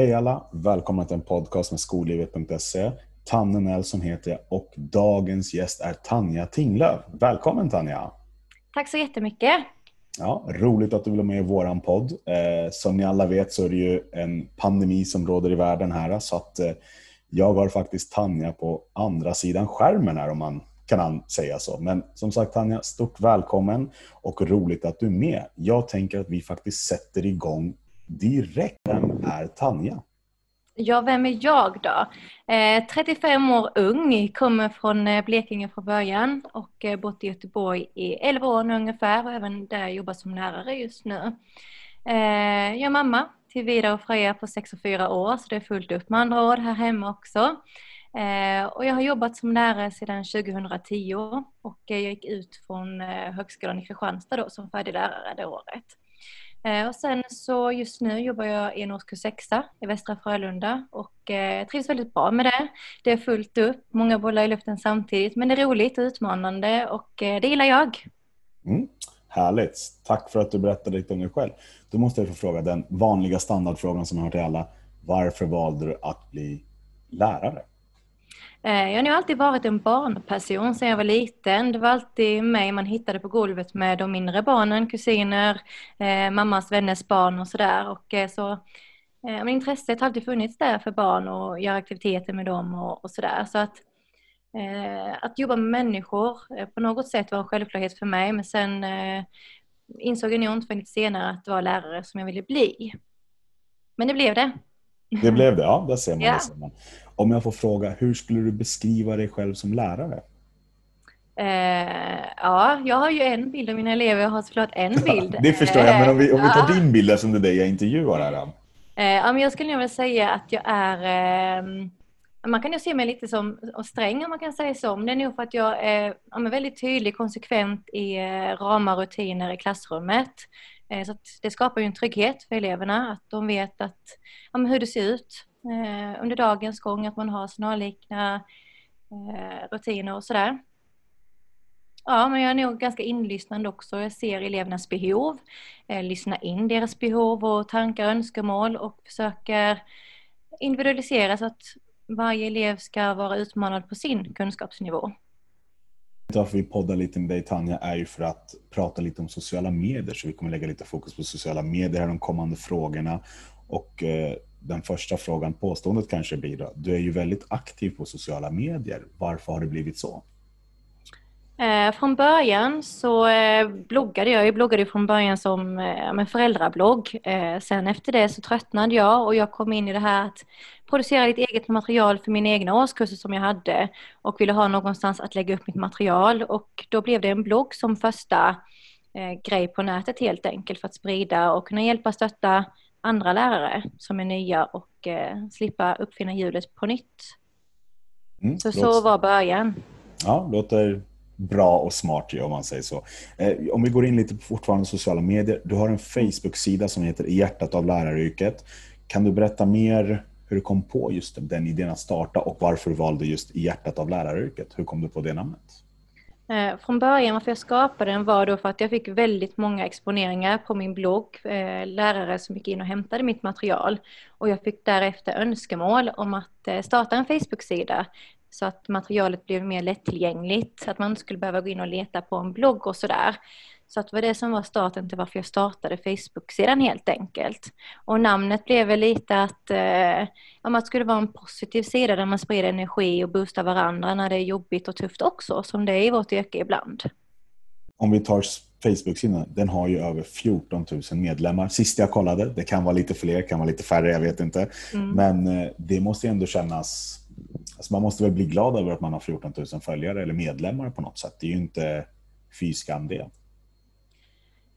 Hej alla! Välkomna till en podcast med skollivet.se. Tanne Nelson heter jag och dagens gäst är Tanja Tinglöf. Välkommen Tanja! Tack så jättemycket! Ja, roligt att du vill vara med i våran podd. Eh, som ni alla vet så är det ju en pandemi som råder i världen här så att eh, jag har faktiskt Tanja på andra sidan skärmen här om man kan säga så. Men som sagt Tanja, stort välkommen och roligt att du är med. Jag tänker att vi faktiskt sätter igång direkt. Vem är Tanja? Ja, vem är jag då? Eh, 35 år ung, kommer från eh, Blekinge från början och eh, bott i Göteborg i 11 år nu ungefär och även där jobbar som lärare just nu. Eh, jag är mamma till Vida och Freja på 6 och 4 år så det är fullt upp med andra ord här hemma också. Eh, och jag har jobbat som lärare sedan 2010 och eh, jag gick ut från eh, Högskolan i Kristianstad då som färdig lärare det året. Eh, och sen så just nu jobbar jag i en årskurs sexa i Västra Frölunda och eh, trivs väldigt bra med det. Det är fullt upp, många bollar i luften samtidigt men det är roligt och utmanande och eh, det gillar jag. Mm, härligt! Tack för att du berättade lite om dig själv. Då måste jag få fråga den vanliga standardfrågan som jag har till alla. Varför valde du att bli lärare? Eh, jag har nog alltid varit en barnperson sedan jag var liten. Det var alltid mig man hittade på golvet med de mindre barnen, kusiner, eh, mammas vänners barn och sådär. Och eh, så, men intresset har alltid funnits där för barn och göra aktiviteter med dem och, och sådär. Så att, att jobba med människor på något sätt var en självklarhet för mig. Men sen insåg jag nog inte lite senare att det var lärare som jag ville bli. Men det blev det. Det blev det, ja. Där ser man. Ja. Där ser man. Om jag får fråga, hur skulle du beskriva dig själv som lärare? Eh, ja, jag har ju en bild av mina elever. Jag har såklart en bild. det förstår jag, men om vi, om vi tar ja. din bild eftersom det är dig jag intervjuar här. Eh, ja, men jag skulle nog vilja säga att jag är... Eh, man kan ju se mig lite som sträng om man kan säga så. Men det är nog för att jag är, jag är väldigt tydlig, konsekvent i eh, ramar och rutiner i klassrummet. Eh, så det skapar ju en trygghet för eleverna, att de vet att, ja, hur det ser ut eh, under dagens gång, att man har snarlikna eh, rutiner och sådär. Ja, men jag är nog ganska inlyssnande också. Jag ser elevernas behov, eh, lyssnar in deras behov och tankar och önskemål och försöker individualisera så att varje elev ska vara utmanad på sin kunskapsnivå. Varför vi poddar lite med dig Tanja är ju för att prata lite om sociala medier. Så vi kommer lägga lite fokus på sociala medier här de kommande frågorna. Och eh, den första frågan, påståendet kanske blir då, du är ju väldigt aktiv på sociala medier. Varför har det blivit så? Eh, från början så eh, bloggade jag. Jag bloggade från början som eh, föräldrablogg. Eh, sen efter det så tröttnade jag och jag kom in i det här att producera lite eget material för mina egna årskurser som jag hade och ville ha någonstans att lägga upp mitt material och då blev det en blogg som första eh, grej på nätet helt enkelt för att sprida och kunna hjälpa och stötta andra lärare som är nya och eh, slippa uppfinna hjulet på nytt. Mm, så låter... så var början. Ja, låter bra och smart om man säger så. Eh, om vi går in lite på fortfarande sociala medier. Du har en Facebook-sida som heter I hjärtat av läraryrket. Kan du berätta mer hur du kom på just den idén att starta och varför du valde just I hjärtat av läraryrket? Hur kom du på det namnet? Eh, från början varför jag skapade den var då för att jag fick väldigt många exponeringar på min blogg, eh, lärare som gick in och hämtade mitt material och jag fick därefter önskemål om att eh, starta en Facebook-sida så att materialet blev mer lättillgängligt, så att man inte skulle behöva gå in och leta på en blogg och sådär. Så att det var det som var starten till varför jag startade Facebook-sidan helt enkelt. Och namnet blev väl lite att, eh, att det skulle vara en positiv sida där man sprider energi och boostar varandra när det är jobbigt och tufft också, som det är i vårt yrke ibland. Om vi tar Facebook-sidan, den har ju över 14 000 medlemmar. Sist jag kollade, det kan vara lite fler, kan vara lite färre, jag vet inte. Mm. Men eh, det måste ju ändå kännas Alltså man måste väl bli glad över att man har 14 000 följare eller medlemmar på något sätt. Det är ju inte fy skam det.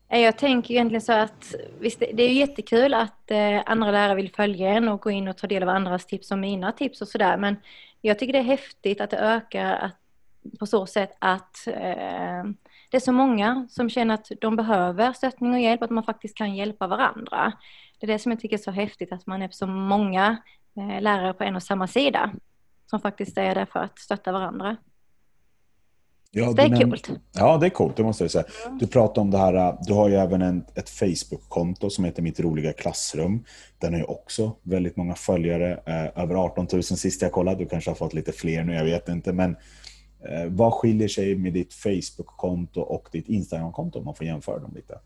Jag tänker egentligen så att visst, det är jättekul att eh, andra lärare vill följa en och gå in och ta del av andras tips och mina tips och sådär. Men jag tycker det är häftigt att det ökar att, på så sätt att eh, det är så många som känner att de behöver stöttning och hjälp, att man faktiskt kan hjälpa varandra. Det är det som jag tycker är så häftigt, att man är så många eh, lärare på en och samma sida som faktiskt är där för att stötta varandra. Ja, det är coolt. Ja, det är coolt, det måste jag säga. Mm. Du pratar om det här, du har ju även en, ett Facebook-konto som heter Mitt roliga klassrum. Den har ju också väldigt många följare, eh, över 18 000 sist jag kollade. Du kanske har fått lite fler nu, jag vet inte. Men eh, vad skiljer sig med ditt Facebook-konto och ditt Instagram-konto om man får jämföra dem lite?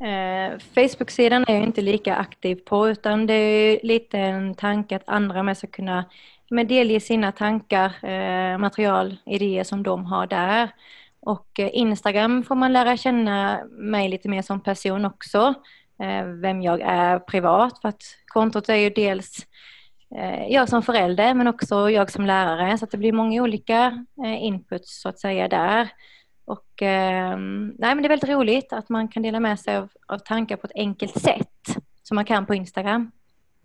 Eh, Facebook-sidan är jag inte lika aktiv på utan det är lite en tanke att andra med ska kunna men delge sina tankar, eh, material, idéer som de har där. Och eh, Instagram får man lära känna mig lite mer som person också. Eh, vem jag är privat för att kontot är ju dels eh, jag som förälder men också jag som lärare så att det blir många olika eh, inputs så att säga där. Och, ehm, nej, men det är väldigt roligt att man kan dela med sig av, av tankar på ett enkelt sätt som man kan på Instagram.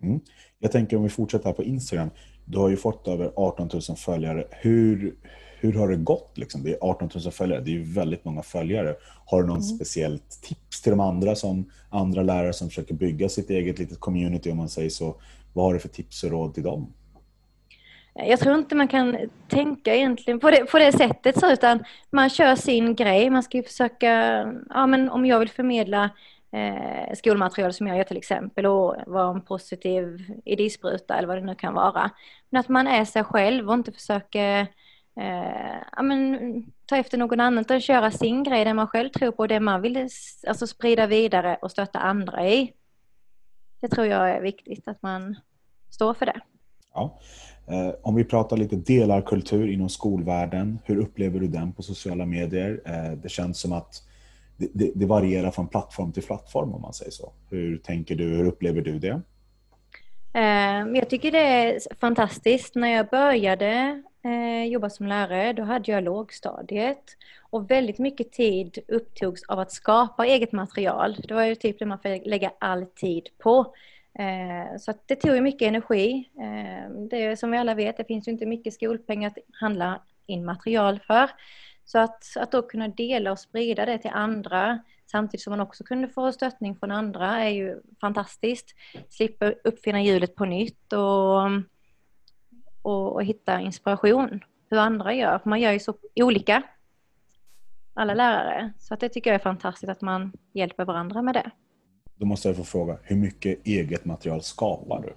Mm. Jag tänker om vi fortsätter här på Instagram. Du har ju fått över 18 000 följare. Hur, hur har det gått? Liksom? Det är 18 000 följare, det är ju väldigt många följare. Har du någon mm. speciellt tips till de andra, som, andra lärare som försöker bygga sitt eget litet community om man säger så? Vad har du för tips och råd till dem? Jag tror inte man kan tänka egentligen på det, på det sättet så, utan man kör sin grej. Man ska försöka, ja men om jag vill förmedla eh, skolmaterial som jag gör till exempel och vara en positiv idéspruta eller vad det nu kan vara. Men att man är sig själv och inte försöker eh, ja, men, ta efter någon annan utan köra sin grej, det man själv tror på och det man vill alltså, sprida vidare och stötta andra i. Det tror jag är viktigt att man står för det. Ja. Eh, om vi pratar lite delarkultur inom skolvärlden, hur upplever du den på sociala medier? Eh, det känns som att det, det, varierar från plattform till plattform om man säger så. Hur tänker du, hur upplever du det? Ehm, jag tycker det är fantastiskt. När jag började eh, jobba som lärare, då hade jag lågstadiet. Och väldigt mycket tid upptogs av att skapa eget material. Det var ju typ det man fick lägga all tid på. Ehm, så det tog ju mycket energi. Ehm, det är, som vi alla vet, det finns ju inte mycket skolpengar att handla in material för. Så att, att då kunna dela och sprida det till andra samtidigt som man också kunde få stöttning från andra är ju fantastiskt. Slippa uppfinna hjulet på nytt och, och, och hitta inspiration hur andra gör. Man gör ju så olika, alla lärare. Så att det tycker jag är fantastiskt att man hjälper varandra med det. Då måste jag få fråga, hur mycket eget material skapar du?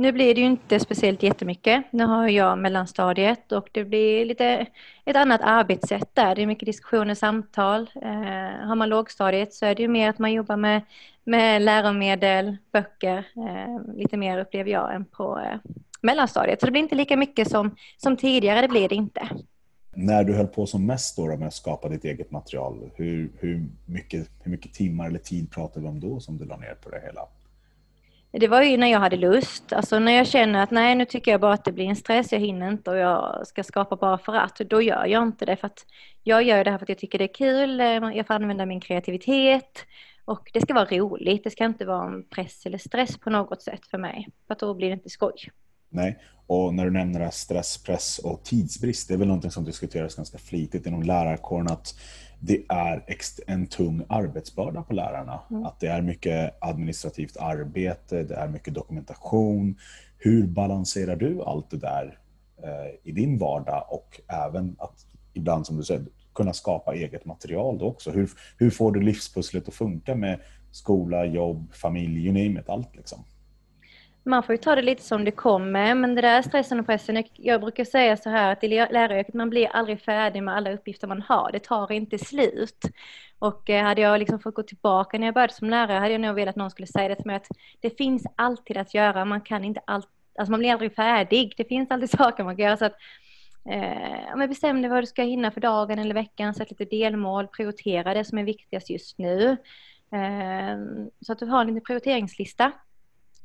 Nu blir det ju inte speciellt jättemycket. Nu har jag mellanstadiet och det blir lite ett annat arbetssätt där. Det är mycket diskussioner, samtal. Eh, har man lågstadiet så är det ju mer att man jobbar med, med läromedel, böcker, eh, lite mer upplever jag än på eh, mellanstadiet. Så det blir inte lika mycket som, som tidigare, det blir det inte när du höll på som mest då med att skapa ditt eget material, hur, hur, mycket, hur mycket timmar eller tid pratade vi om då som du la ner på det hela? Det var ju när jag hade lust. Alltså när jag känner att nej, nu tycker jag bara att det blir en stress, jag hinner inte och jag ska skapa bara för att, då gör jag inte det. För att jag gör det här för att jag tycker det är kul, eh, jag får använda min kreativitet och det ska vara roligt. Det ska inte vara en press eller stress på något sätt för mig, för att då blir det inte skoj. Nej, och när du nämner stress, press och tidsbrist, det är väl någonting som diskuteras ganska flitigt inom lärarkåren att det är en tung arbetsbörda på lärarna. Mm. Att det är mycket administrativt arbete, det är mycket dokumentation. Hur balanserar du allt det där eh, i din vardag och även att ibland som du säger kunna skapa eget material då också? Hur, hur får du livspusslet att funka med skola, jobb, familj, you name it, allt liksom? Man får ju ta det lite som det kommer, men det där stressen och pressen, jag brukar säga så här att i läraryrket, man blir aldrig färdig med alla uppgifter man har, det tar inte slut. Och eh, hade jag liksom fått gå tillbaka när jag började som lärare hade jag nog velat att någon skulle säga det till mig att det finns alltid att göra, man kan inte allt, alltså man blir aldrig färdig, det finns alltid saker man kan göra. Så att, eh, men bestäm dig vad du ska hinna för dagen eller veckan, sätt lite delmål, prioritera det som är viktigast just nu. Eh, så att du har en liten prioriteringslista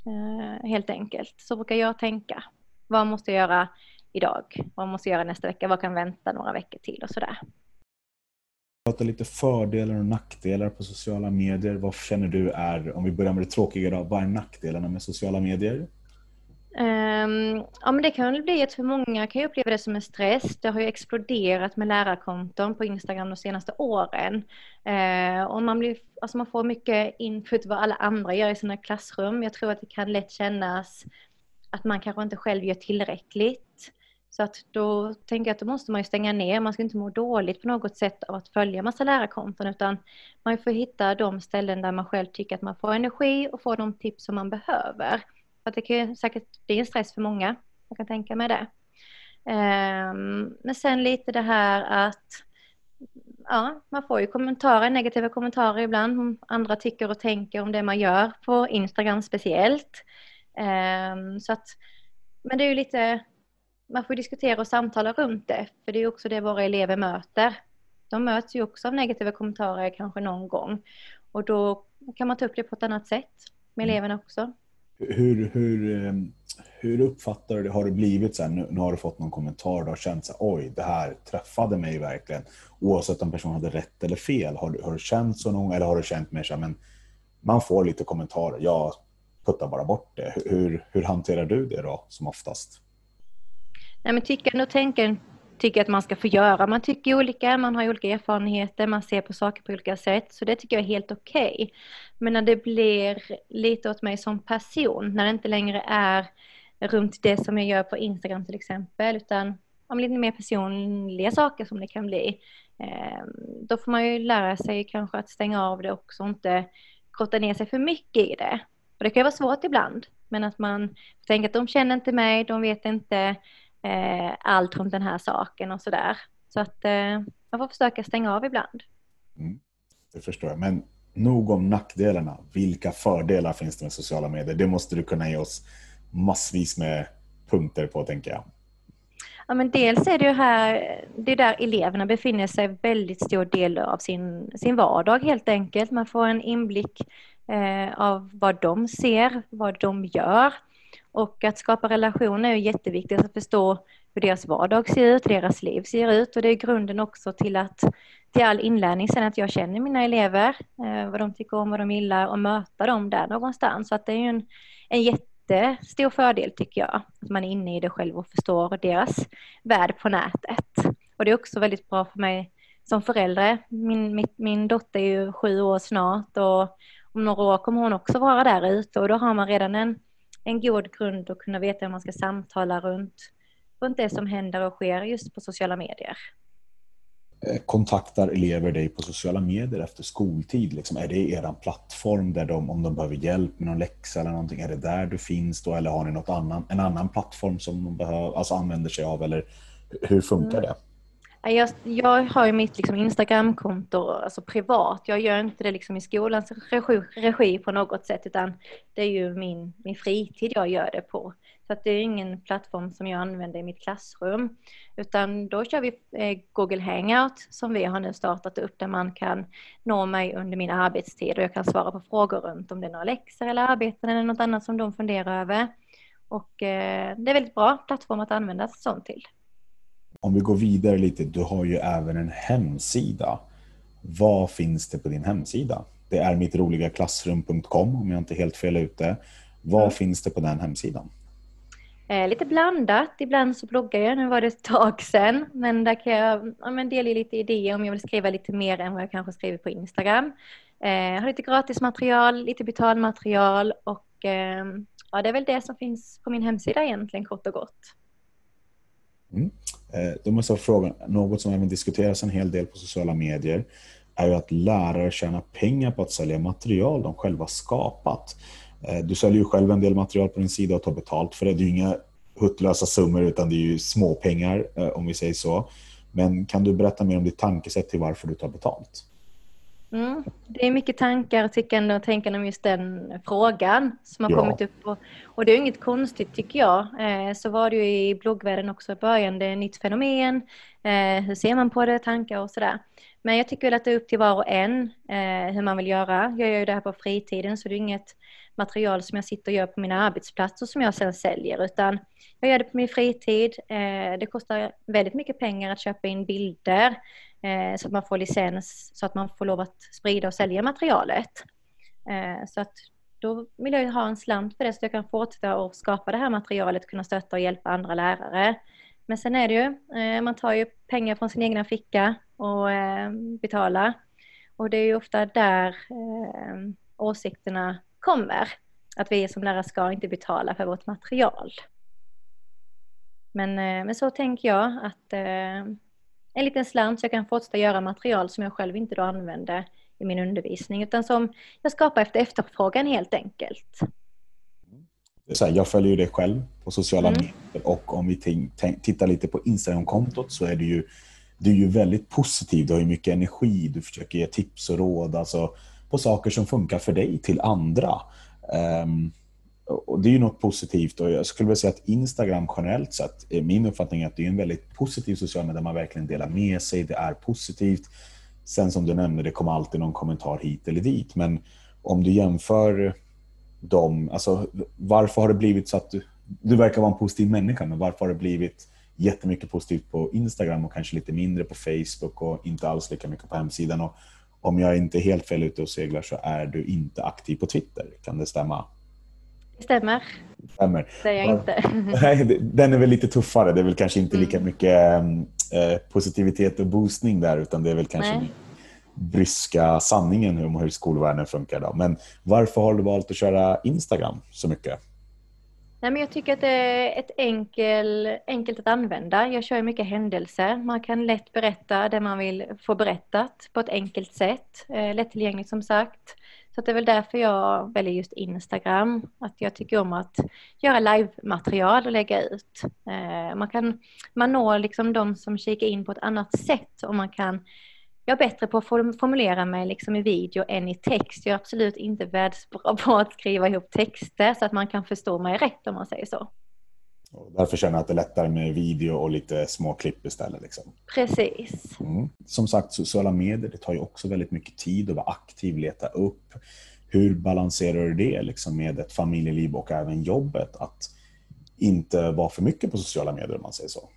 Eh, helt enkelt. Så brukar jag tänka. Vad måste jag göra idag? Vad måste jag göra nästa vecka? Vad kan vänta några veckor till och sådär. Prata lite fördelar och nackdelar på sociala medier. Vad känner du är, om vi börjar med det tråkiga då, vad är nackdelarna med sociala medier? Um, ja, men det kan väl bli att för många kan ju uppleva det som en stress. Det har ju exploderat med lärarkonton på Instagram de senaste åren. Uh, och man, blir, alltså man får mycket input vad alla andra gör i sina klassrum. Jag tror att det kan lätt kännas att man kanske inte själv gör tillräckligt. Så att då tänker jag att då måste man ju stänga ner. Man ska inte må dåligt på något sätt av att följa massa lärarkonton utan man får hitta de ställen där man själv tycker att man får energi och får de tips som man behöver. Att det kan säkert bli en stress för många. Jag kan tänka mig det. Um, men sen lite det här att ja, man får ju kommentarer, negativa kommentarer ibland om andra tycker och tänker om det man gör på Instagram speciellt. Um, så att, men det är ju lite man får diskutera och samtala runt det, för det är också det våra elever möter. De möts ju också av negativa kommentarer kanske någon gång och då kan man ta upp det på ett annat sätt med mm. eleverna också. Hur, hur, ehm, hur uppfattar du det? Har det blivit så här, nu, nu har du fått någon kommentar och har känt så här, oj, det här träffade mig verkligen. Oavsett om personen hade rätt eller fel. Har du, har du känt så någon gång eller har du känt mer så här, men man får lite kommentarer, jag puttar bara bort det. Hur, hur hanterar du det då som oftast? Nej, men tycker och tänker tycker att man ska få göra. Man tycker olika, man har olika erfarenheter, man ser på saker på olika sätt. Så det tycker jag är helt okej. Okay. Men när det blir lite åt mig som person, när det inte längre är runt det som jag gör på Instagram till exempel, utan om lite mer personliga saker som det kan bli. Ehm, då får man ju lära sig kanske att stänga av det också och inte grotta ner sig för mycket i det. Och det kan ju vara svårt ibland, men att man tänker att de känner inte mig, de vet inte eh, allt runt den här saken och sådär. Så att eh, man får försöka stänga av ibland. Mm, det förstår jag. Men nog om nackdelarna. Vilka fördelar finns det med sociala medier? Det måste du kunna ge oss massvis med punkter på, tänker jag. Ja, men dels är det ju här, det är där eleverna befinner sig väldigt stor del av sin, sin vardag helt enkelt. Man får en inblick eh, av vad de ser, vad de gör. Och att skapa relationer är jätteviktigt, att förstå hur deras vardag ser ut, hur deras liv ser ut och det är grunden också till att till all inlärning sen att jag känner mina elever, eh, vad de tycker om, vad de gillar och möta dem där någonstans. Så att det är ju en, en jättestor fördel tycker jag, att man är inne i det själv och förstår deras värld på nätet. Och det är också väldigt bra för mig som förälder. Min, min, min dotter är ju sju år snart och om några år kommer hon också vara där ute och då har man redan en en god grund att kunna veta hur man ska samtala runt, runt det som händer och sker just på sociala medier. Eh, kontaktar elever dig på sociala medier efter skoltid? Liksom, är det er plattform där de, om de behöver hjälp med någon läxa eller någonting, är det där du finns då? Eller har ni något annan, en annan plattform som de behöver, alltså använder sig av? Eller hur funkar mm. det? Jag, jag har ju mitt liksom Instagramkonto alltså privat. Jag gör inte det liksom i skolans regi, regi på något sätt utan det är ju min, min fritid jag gör det på. Så att det är ingen plattform som jag använder i mitt klassrum. Utan då kör vi eh, Google Hangout som vi har nu startat upp där man kan nå mig under min arbetstid och jag kan svara på frågor runt om det är några läxor eller arbeten eller något annat som de funderar över. Och eh, det är väldigt bra plattform att använda sånt till. Om vi går vidare lite, du har ju även en hemsida. Vad finns det på din hemsida? Det är mittroligaklassrum.com om jag inte är helt fel ute. Vad mm. finns det på den hemsidan? Eh, lite blandat. Ibland så bloggar jag, nu var det ett tag sedan. Men där kan jag ja, men dela lite idéer om jag vill skriva lite mer än vad jag kanske skriver på Instagram. Eh, jag har lite gratismaterial, lite betalmaterial och eh, ja, det är väl det som finns på min hemsida egentligen kort och gott. Mm. Eh, då måste jag fråga, något som även diskuteras en hel del på sociala medier är ju att lärare tjänar pengar på att sälja material de själva skapat. Eh, du säljer ju själv en del material på din sida och tar betalt för det. Det är ju inga huttlösa summor utan det är ju småpengar eh, om vi säger så. Men kan du berätta mer om ditt tankesätt till varför du tar betalt? Mm. Det är mycket tankar, tyckande och tänkande om just den frågan som har ja. kommit upp. Och, och, det är inget konstigt tycker jag. Eh, så var det ju i bloggvärlden också i början. Det är ett nytt fenomen. Eh, hur ser man på det? Tankar och sådär. Men jag tycker väl att det är upp till var och en eh, hur man vill göra. Jag gör ju det här på fritiden så det är inget material som jag sitter och gör på mina arbetsplatser som jag sedan säljer utan jag gör det på min fritid. Eh, det kostar väldigt mycket pengar att köpa in bilder Eh, så att man får licens så att man får lov att sprida och sälja materialet. Eh, så att då vill jag ha en slant för det så att jag kan fortsätta att skapa det här materialet, kunna stötta och hjälpa andra lärare. Men sen är det ju, eh, man tar ju pengar från sin egna ficka och eh, betalar. Och det är ju ofta där eh, åsikterna kommer. Att vi som lärare ska inte betala för vårt material. Men, eh, men så tänker jag att eh, en liten slant så jag kan fortsätta göra material som jag själv inte då använder i min undervisning utan som jag skapar efter efterfrågan helt enkelt. Här, jag följer ju dig själv på sociala mm. medier och om vi tittar lite på Instagram-kontot så är du ju, du är ju väldigt positiv. Du har ju mycket energi, du försöker ge tips och råd alltså, på saker som funkar för dig till andra. Um, och Det är ju något positivt och jag skulle vilja säga att Instagram generellt sett, min uppfattning är att det är en väldigt positiv social media där man verkligen delar med sig, det är positivt. Sen som du nämnde, det kommer alltid någon kommentar hit eller dit. Men om du jämför dem, alltså varför har det blivit så att du, du verkar vara en positiv människa, men varför har det blivit jättemycket positivt på Instagram och kanske lite mindre på Facebook och inte alls lika mycket på hemsidan? Och om jag inte är helt fel ute och seglar så är du inte aktiv på Twitter, kan det stämma? Det stämmer. stämmer. Det är jag inte. Nej, den är väl lite tuffare. Det är väl kanske inte lika mm. mycket eh, positivitet och boostning där utan det är väl kanske Nej. bryska sanningen om hur skolvärlden funkar. Då. Men varför har du valt att köra Instagram så mycket? Nej, men jag tycker att det är ett enkel, enkelt att använda. Jag kör mycket händelser. Man kan lätt berätta det man vill få berättat på ett enkelt sätt. Eh, lättillgängligt som sagt. Så det är väl därför jag väljer just Instagram. Att jag tycker om att göra live-material och lägga ut. Eh, man, kan, man når liksom de som kikar in på ett annat sätt och man kan jag är bättre på att formulera mig liksom i video än i text. Jag är absolut inte världsbra på att skriva ihop texter så att man kan förstå mig rätt om man säger så. Och därför känner jag att det är lättare med video och lite små klipp istället. Liksom. Precis. Mm. Som sagt, sociala medier det tar ju också väldigt mycket tid att vara aktiv, leta upp. Hur balanserar du det liksom, med ett familjeliv och även jobbet? Att inte vara för mycket på sociala medier om man säger så.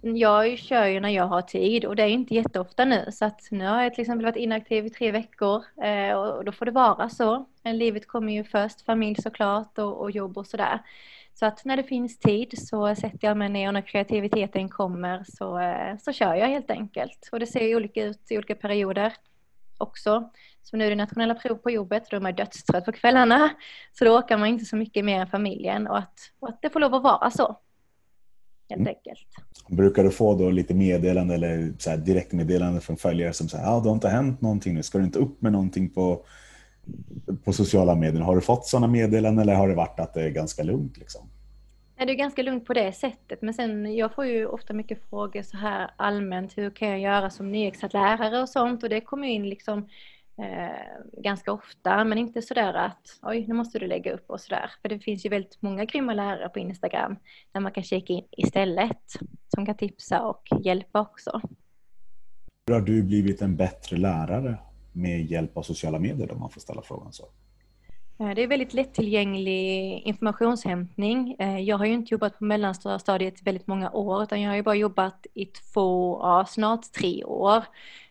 Jag kör ju när jag har tid och det är inte jätteofta nu. Så att nu har jag till exempel varit inaktiv i tre veckor eh, och då får det vara så. Livet kommer ju först, familj såklart och, och jobb och sådär. Så att när det finns tid så sätter jag mig ner och när kreativiteten kommer så, eh, så kör jag helt enkelt. Och det ser ju olika ut i olika perioder också. Så nu är det nationella prov på jobbet, då är man dödstrött på kvällarna. Så då åker man inte så mycket mer än familjen och att, och att det får lov att vara så. Helt mm. enkelt. Brukar du få då lite meddelande eller så här direktmeddelande från följare som säger att ah, det har inte hänt någonting nu, ska du inte upp med någonting på på sociala medier. Har du fått sådana meddelanden eller har det varit att det är ganska lugnt? Liksom? Ja, det är ganska lugnt på det sättet. Men sen, jag får ju ofta mycket frågor så här allmänt. Hur kan jag göra som nyexad lärare och sånt? Och det kommer in liksom eh, ganska ofta. Men inte sådär att oj, nu måste du lägga upp och sådär. För det finns ju väldigt många grymma lärare på Instagram där man kan kika in istället. Som kan tipsa och hjälpa också. Hur har du blivit en bättre lärare med hjälp av sociala medier om man får ställa frågan så? Eh, det är väldigt lättillgänglig informationshämtning. Eh, jag har ju inte jobbat på mellanstadiet väldigt många år utan jag har ju bara jobbat i två, ja, snart tre år.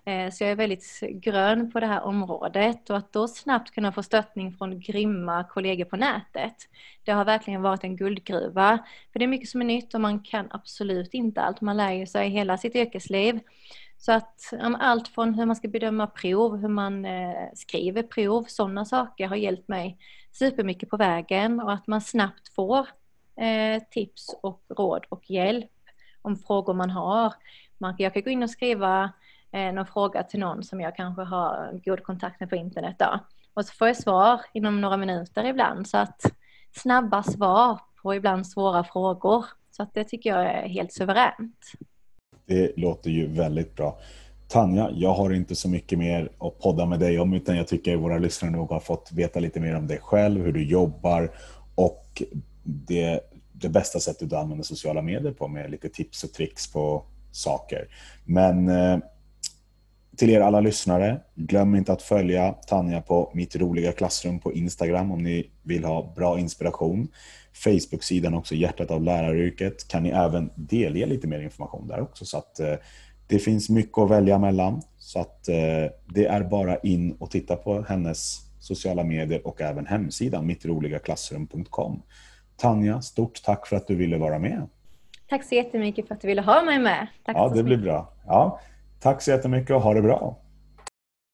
Eh, så jag är väldigt grön på det här området och att då snabbt kunna få stöttning från grymma kollegor på nätet. Det har verkligen varit en guldgruva. För det är mycket som är nytt och man kan absolut inte allt. Man lär ju sig hela sitt yrkesliv. Så att allt från hur man ska bedöma prov, hur man eh, skriver prov, sådana saker har hjälpt mig supermycket på vägen och att man snabbt får eh, tips och råd och hjälp om frågor man har. jag kan gå in och skriva eh, någon fråga till någon som jag kanske har god kontakt med på internet då. Och så får jag svar inom några minuter ibland så att snabba svar på ibland svåra frågor. Så att det tycker jag är helt suveränt. Det låter ju väldigt bra. Tanja, jag har inte så mycket mer att podda med dig om utan jag tycker våra lyssnare nog har fått veta lite mer om dig själv, hur du jobbar och det, det bästa sättet du använder sociala medier på med lite tips och tricks på saker. Men eh, till er alla lyssnare, glöm inte att följa Tanja på Mitt roliga klassrum på Instagram om ni vill ha bra inspiration. Facebook-sidan också, Hjärtat av läraryrket, kan ni även delge lite mer information där också. Så att eh, det finns mycket att välja mellan. Så att eh, det är bara in och titta på hennes sociala medier och även hemsidan mittroligaklassrum.com. Tanja, stort tack för att du ville vara med. Tack så jättemycket för att du ville ha mig med. Tack ja, det blir bra. Ja, tack så jättemycket och ha det bra.